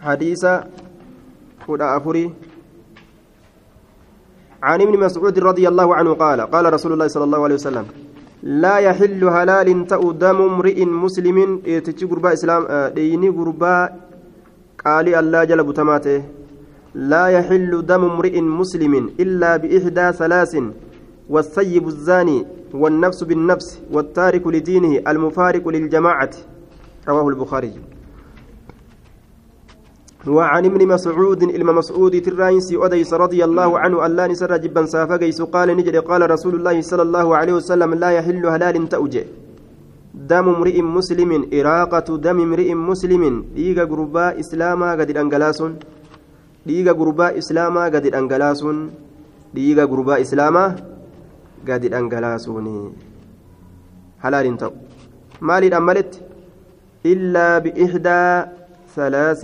حديث كدا أفري عن ابن مسعود رضي الله عنه قال قال رسول الله صلى الله عليه وسلم لا يحل هلال تأو دم امرئ مسلم تجي قرباء إسلام ديني قرباء قال الله جل بتماته لا يحل دم امرئ مسلم إلا بإحدى ثلاث والسيب الزاني والنفس بالنفس والتارك لدينه المفارق للجماعة. رواه البخاري. وعن ابن مسعود إلما مسعود تراينسي أديس رضي الله عنه ألا نسر جبا سافقيس قال نجد قال رسول الله صلى الله عليه وسلم لا يحل هلال تأجي دم امرئ مسلم إراقة دم امرئ مسلم. ديغا غربا إسلاما قد الأنجلاسون ديغا غربا إسلاما قد الأنجلاسون ديغا غربا إسلاما قد الأنجلاسون هلال تأو. مالي الأملت إلا بإحدى ثلاث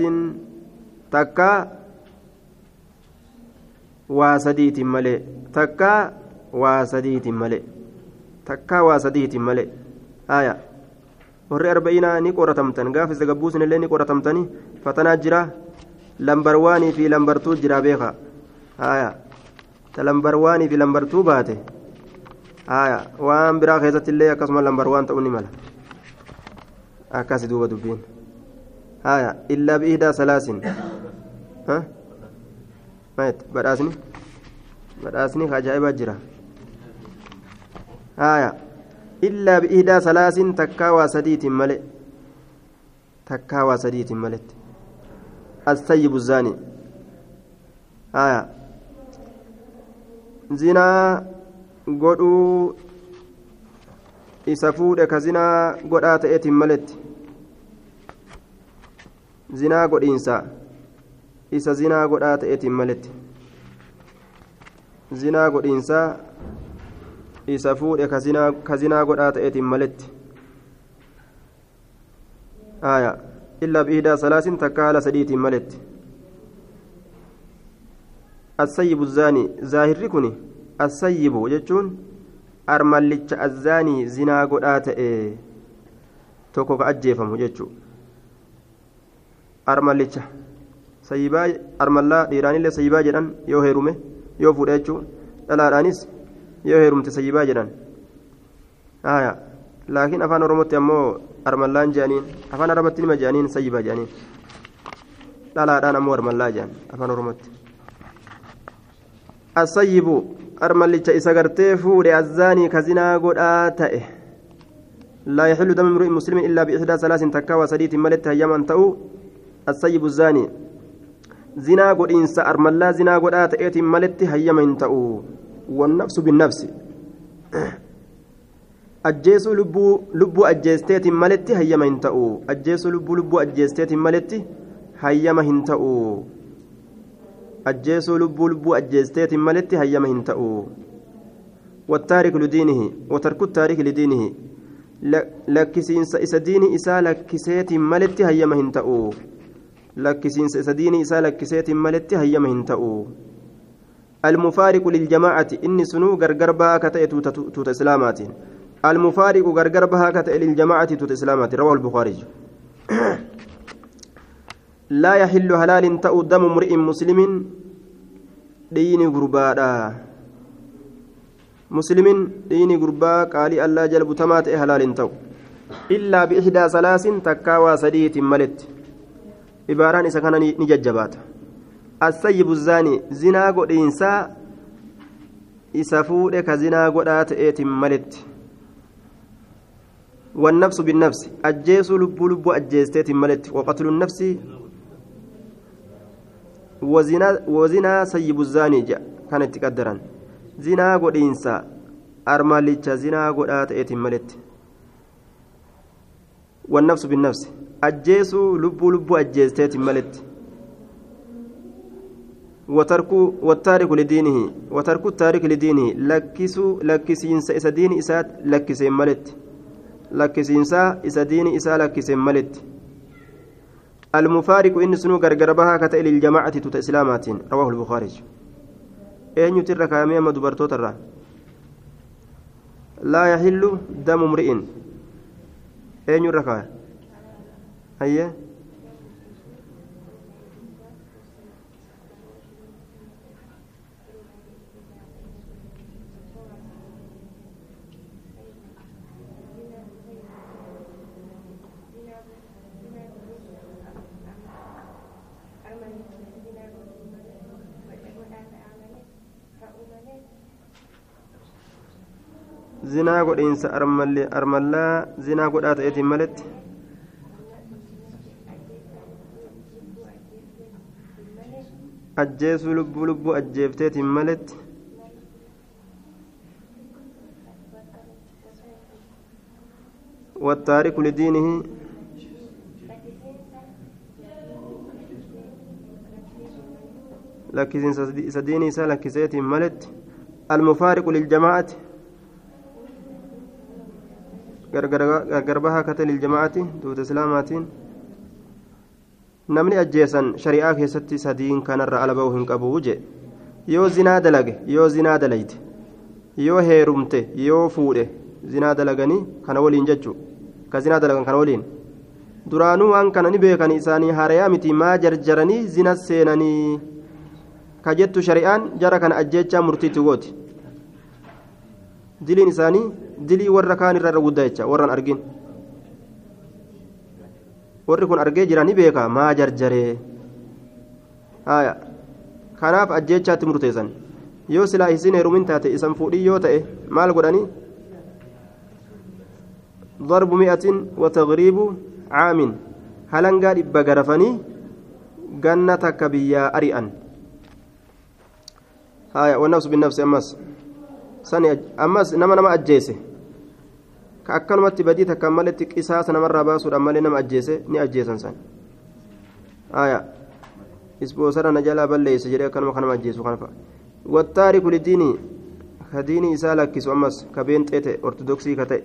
takka waa sadiitiin malee takka waa sadiitiin malee takka waa sadiitiin malee aya warri arba'inaa ni qoratamtan gaafa isa gabbuusin illee ni qoratamtanii fatanaa jira lambar waanii fi lambartuu jira beeka aya ta lambar waanii fi lambartuu baate aya waan biraa keessatti illee akkasuma lambar waan ta'uu ni mala akkasi duuba dubbiin aya illaa biihdaa salaasin ها? مات بدأسني بدأسني خجائب جرا آية إلا بإهدى ثلاث تكاوى سديت ملئ تكاوى سديت ملت السيب الزاني آية zinaa godhuu isa fuudhe ka zinaa godhaa ta'eetiin maletti. Zinaa godhiinsaa. Isa zinaa godhaa ta'eetiin maletti zinaa godhiinsaa isa fuudhe ka zinaa godhaa ta'eetiin maletti aya illaa biihdaa salaasin takka haala sadiitiin maletti السيب الزاني ظاهر كوني السيب جتون armallicha azzaanii zinaa godhaa ta'e tokko ka ajjeefamu jechuu armallicha sayyibaa armallaa dhiiraanillee sayyibaa jedhan yoo heerume yoo fuudha jechuun dhalaadhaanis yoo heerumte sayyibaa jedhan laakiin afaan oromootti ammoo armallaan jedhaniin afaan arabatti nima jedhaniin sayyibaa jedhaniin dhalaadhaan ammoo armallaa jedhan afaan oromootti asayyibu armallicha isa gartee fuudhe azzaanii kazinaa godhaa ta'e لا يحل دم امرئ مسلم إلا بإحدى ثلاث تكا وسديت ملت هيما تأو السيب الزاني zinaa godhiinsa armallaa zinaa godhaa ta'eetiin maletti hayyama hin ta'u wannafsu binnafsi ajjeesuu lubbuu ajjeesteetiin maletti hayyama hin ta'u ajjeesuu lubbuu lubbuu ajjeesteetiin maletti hayyama hin ta'u ajjeesuu lubbuu lubbuu ajjeesteetiin maletti hayyama hin ta'u والتارك لدينه وترك التارك لدينه لكسين إسا إسا لكسيت ملت هيما هنتأو lakkisiinsa isa diinii isaa lakkiseetiin maletti hayyama hin ta'u sunuu gargar bahaa ka ta'e tuuta islaamaatiin almufaariqu gargar bahaa ka ta'e liljamaacati tuuta islaamaatiin rawaa albukaariy laa yaxillu halaalin ta'u damu mri'in muslimin dhiini gurbaadha muslimin dhiini gurbaa qaalii allaa jalbutamaa ta'e halaalin ta'u illaa biixdaa salaasin takkaa waa sadiitiin maletti ibaaraan isa kana ni jajjabaata. Assayyibu zaani zinaa godhiinsaa isa fuudhe ka zinaa godhaa ta'eetiin maletti والنفس بالنفس أجيس لب لب أجيستيت ملت وقتل النفس وزنا وزنا سيب الزاني جاء كانت تقدرا زنا قد إنسا أرماليتش زنا قد آتئت ملت والنفس بالنفس ajjeesuu lubbuu lubbuu ajjeesteetiin maletti wattaariku lidiinihi watarku taariku lidiinihi lakkisuu lakkisiinsa isa diini isaa lakkiseen maletti lakkisiinsaa isa diini isaa lakkiseen maletti المفارق إن سنو غرغر بها كتا للجماعة توتا إسلامات رواه البخاري أين يتر كامية مدبرتو ترى لا يحل دم امرئ أين يركا አየህ zinaa godhiinsa armallaa zinaa godhaa ta'eetiin maletti ajjeesuu lubbuu lubbuu ajjeefteetiin maletti والتارك لدينه لكن سديني سالك سيتي ملت المفارق للجماعة gargarbahaa kate liljamaacati duuta islaamaatiin namni ajjeesan shari'aa keessatti sadiin kanarra ala ba'uu hin qabu je yoo zinaa dalage yoo zinaa dalayte yoo heerumte yoo fuudhe zinaa dalaganii kana waliin jechuu ka zinaa dalagan kana waliin duraanuu waan kana ni beekan isaanii harayaa miti maa jarjaranii zina seenanii ka jettu shari'aan jara kana ajjeechaa murtiitti gooti diliin isaanii dilii warra kaan irra guddaa jecha warraan argin warri kun argee jira ni beeka maa jarjaree haya kanaaf ajjeechaatti murteessan yoo silaa isin heerumin taate isan fuudhii yoo ta'e maal godhanii ضرب مئة وتغريب عام هلنقا إبا غرفني جنتك بيا أريئا هاي والنفس بالنفس أمس sani ammas nama nama ajjeese akkanumatti badii takkaan maletti qisaasa namarraa baasuudhaan malee nama ajjeese ni ajjeesan san aya isboosara na jalaa balleeyse jedhee akkanuma kanama ajjeesu kana fa'a wattaariku lidiinii ka diinii isaa lakkisu ammas ka beenxeete ortodoksii ka ta'e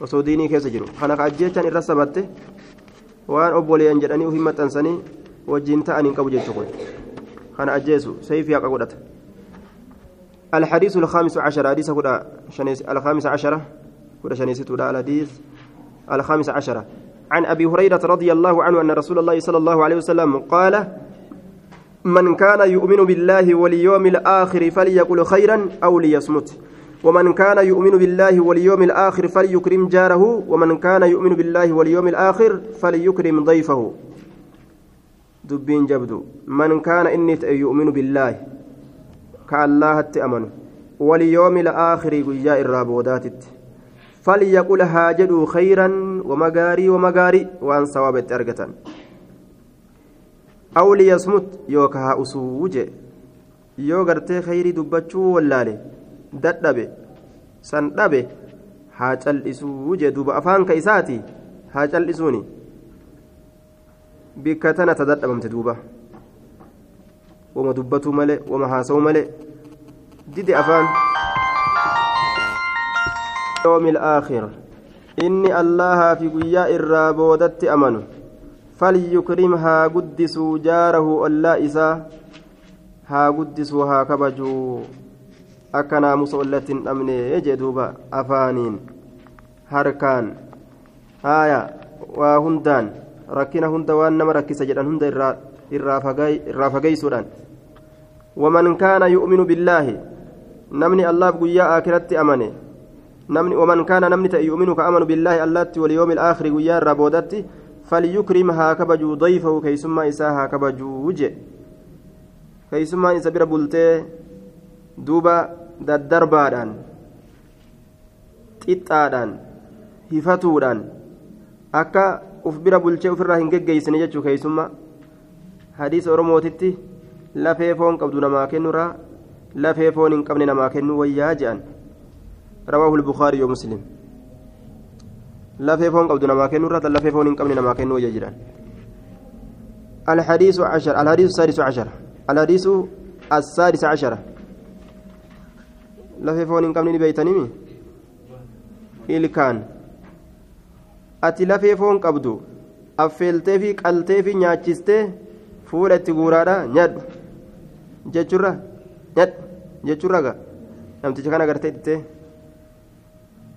osoo diinii keessa jiru kana ka ajjeechan irra sabatte waan obboleeyyan jedhanii ufii maxxansanii wajjiin ta'aniin qabu jechuu kun kana ajjeesu sayfii haqa godhata الحديث الخامس عشر حديث الخامس عشر كدا شنيست الحديث الخامس عشر عن أبي هريرة رضي الله عنه أن رسول الله صلى الله عليه وسلم قال من كان يؤمن بالله واليوم الآخر فليقل خيرا أو ليصمت ومن كان يؤمن بالله واليوم الآخر فليكرم جاره ومن كان يؤمن بالله واليوم الآخر فليكرم ضيفه دبين جبدو من كان إني يؤمن بالله كاللهت أمنوا واليوم الآخر قيا الرابوداتت فليقل هاجدوا خيرا ومغاري ومغاري وأن صوابت أرقة أو ليصمت يوكها أسوج yoo gartee khayrii dubbachuu wallaale dadhabe san dhabe haa cal'isuu jee duuba afaan ka isaati haa cal'isuuni bikka tana ta dadhabamte duuba wama dubbatuu malee wama haasa'u malee dide afaan yoomi الآخر inni allahaa fi guyyaa irraa boodatti amanu falyukrim haa guddisuu jaarahu ollaa isaa haa guddisuu haa kabajuu akka naamusa ollatti hin dhabne jee duuba afaaniin harkaan haaya waa hundaan rakkina hunda waan nama rakkisa jedhan hunda irraa fageeysuudhaan ومن كان نمني ومن كان نمني يؤمن كأمن بالله الله واليوم الآخر قيا ربودت فليكرم هاكبجو ضيفه كيسما إساء هاكبجو وجه كيسما إسا بira bultee duuba daddarbaadhaan qixxaadhaan hifatuudhaan akka uf bira bulchee ofirraa hin geggeeysine jechuu keeysumma hadiisa oromootitti lafee foon qabdu namaa kennurraa lafee foon hin qabne namaa kennu wayyaa je'an رواه البخاري ومسلم لفي فون قبض نما كنو رات لفي فون قبل نما كنو يجران الحديث عشر الحديث السادس عشر الحديث السادس عشر لفي فون قبل بيتنمي إلكان lafee foon qabdu affeeltee fi qaltee fi nyaachistee fuula itti guuraadha nyaadhu jechuurra nyaadhu jechuurra gaa namticha kana agartee dhittee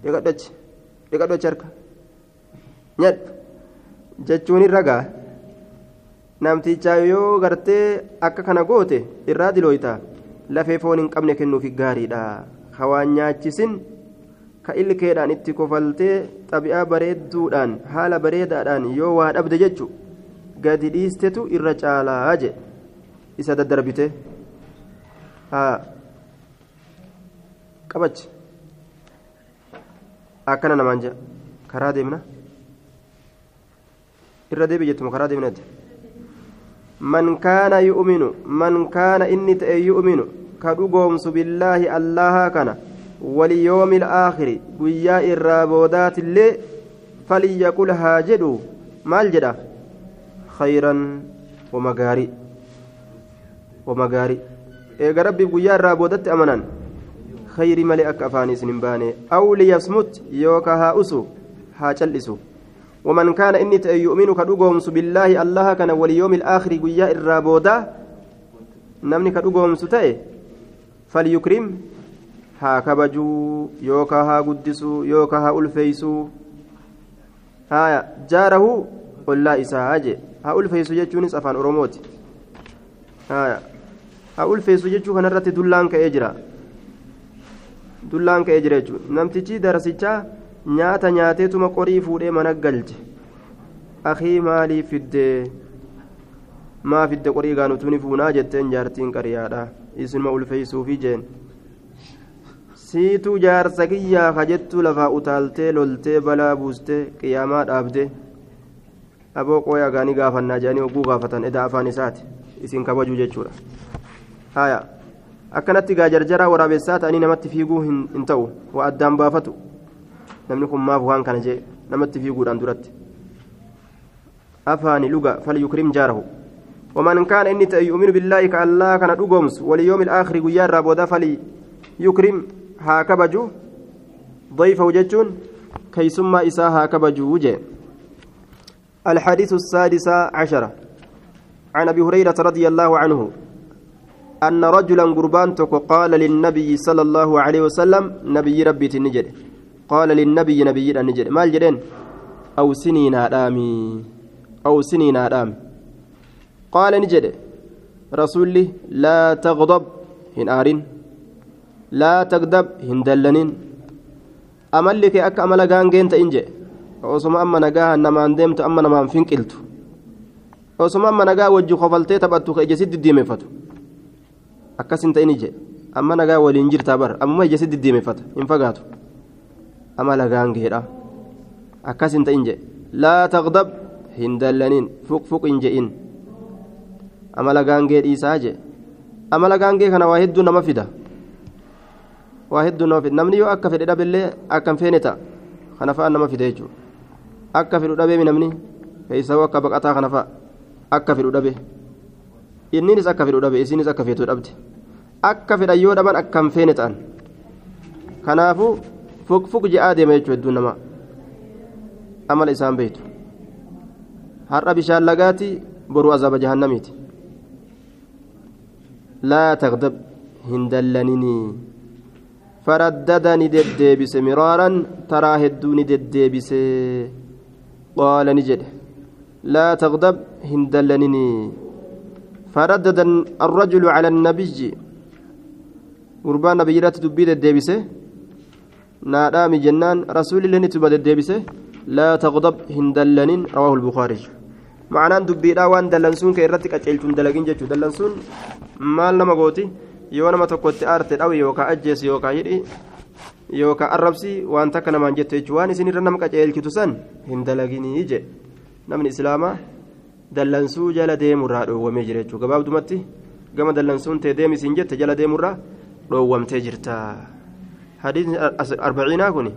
dhiqadhochi dhiqadhochi harka nyaadhu jechuun irra gaa namticha yoo gartee akka kana goote irraa dilooyta lafee foon hin qabne kennuufi gaariidha hawaan nyaachisin ka ilkeedhaan itti kofaltee xabi'aa bareedduudhaan haala bareedaadhaan yoo waa dhabde jechu gadi dhiistetu irra caalaa je isa daddarbite qabachi akkana namaan jea karaa deemna irra deebi jettuma karaa deemnati man kaana yu'minu man kaana inni ta'e yu'minu ka dhugoomsu billaahi allaha kana waliyoomi ilaakhiri guyyaa irraa boodaatillee falyaqul haa jedhu maal jedha khayran wama gaarii wama gaarii eega rabbiif guyyaa irraa boodatti amanan khayri malee akka afaanii isin hin baane aw liyasmut yookaa haa usu haa cal'isu ومن كان إني يؤمن كدوغومس بالله الله كان واليوم الآخر قيا الرابودا نمني كدوغومس تأي. فليكرم ها كبجو يوكا ها قدسو يوكا ها ألفيسو. ها جاره قل لا إساء ها ألفيسو جتشونس أفان أروموت ها ها ألفيسو جتشو كان دلان كأجرا. Dullaan ka'ee jira jechuudha. Namtichi darasichaa nyaata nyaateetuma qorii fuudhee mana galche. Akii maalii fiddee maa fidde qorii gaanutuuni fuunaa jetteen jaartiin qariyaadha. Isinuma ulfeeysuufi jeen. Siituu jaarsa kiyyaa kajettuu lafaa utaaltee loltee balaa buustee qiyaamaa dhaabde aboo qooyaa gaanii gaafannaa jedhanii oguu gaafatan edaa afaan isaati. Isin kabajuu jechuudha. Haya akkanatti gaa jarjaraa waraabessaa ta'anii namatti fiiguu hin ta'u waa addaan baafatu namni kun maaf waan kana jee namatti fiiguudhaan duratti afaani luga falyukrim jaarahu ومن كان إني يؤمن بالله كالله كان دوغومس واليوم الآخر قيار رابودا فليكرم هاكبجو ضيفه جتون كي ثم إساء هاكبجو وجه الحديث السادس عشر عن أبي هريرة رضي الله عنه أن رجلا قربان قال للنبي صلى الله عليه وسلم نبي ربي النجد قال للنبي نبي النجد ما الجدين أو سنين آدامي. أو سنين آدامي. قال نجد. رسولي لا تغضب هن آرين. لا تغضب هن دلنين. أملك أك أمل غانجين تإنجي osuma amma nagaa namaan deemtu amma namaan finqiltu osuma amma nagaa wajji kofaltee taphattu ka ija si diddiimeffatu akkas hin ta'in ije amma nagaa waliin jirtaa bar ammuma ija si diddiimeffata hin fagaatu amala gaangeedha akkas hin ta'in je laa taqdab hin dallaniin fuq fuq hin je'in amala gaangee dhiisaa je amala gaangee kana waa hedduu nama fida waa hedduu nama fida namni yoo akka fedhe dhabillee akka hin feene ta'a kana fa'a nama fida jechuudha akka fedhu dhabeemi namni keessawoo akka baqataa kana fa'a akka fedhu dhabe inninis akka fedhu dhabe isinis akka feetu dhabde akka fedhan yoo dhaban akka hin feene ta'an kanaafuu fuk fuk je'aa deema jechuudha hedduun namaa amala isaan beektu har'a bishaan lagaati boruu azaaba jahannamiiti laa taqdab hin dallaninii taraa hedduu ni deddeebise qaala ni jedhe laa taqdab hin dallaninii فردد الرجل على النبي gurbaan nabiyyiratti dubbii deddeebise naadhaami jennaan rasuulillee ni tuba deddeebise laa taqdab hin dallanin rawaahu lbukaari ma'anaan dubbiidhaa waan dallansuun kee irratti qaceelchuun dalagin jechuu dallansuun maal nama gooti? Yoo nama tokkotti aarte dhawe yookaan ajjees yookaan hidhi yookaan arrabsi waan takka namaan jettu jechuun waan isin irra nama qaceelchitu san hin dalaginii jedhe namni islaamaa dallansuu jala deemurraa dhoowwamee jira jechuudha gabaabdumatti gama dallansuun tee deemisiin jette jala deemurraa. Dhoowwamtee jirta hadiisni arbaciinaa kun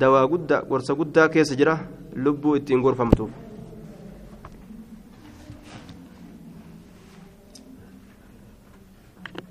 dawaa guddaa gorsa guddaa keessa jira lubbuu ittiin gorfamtuuf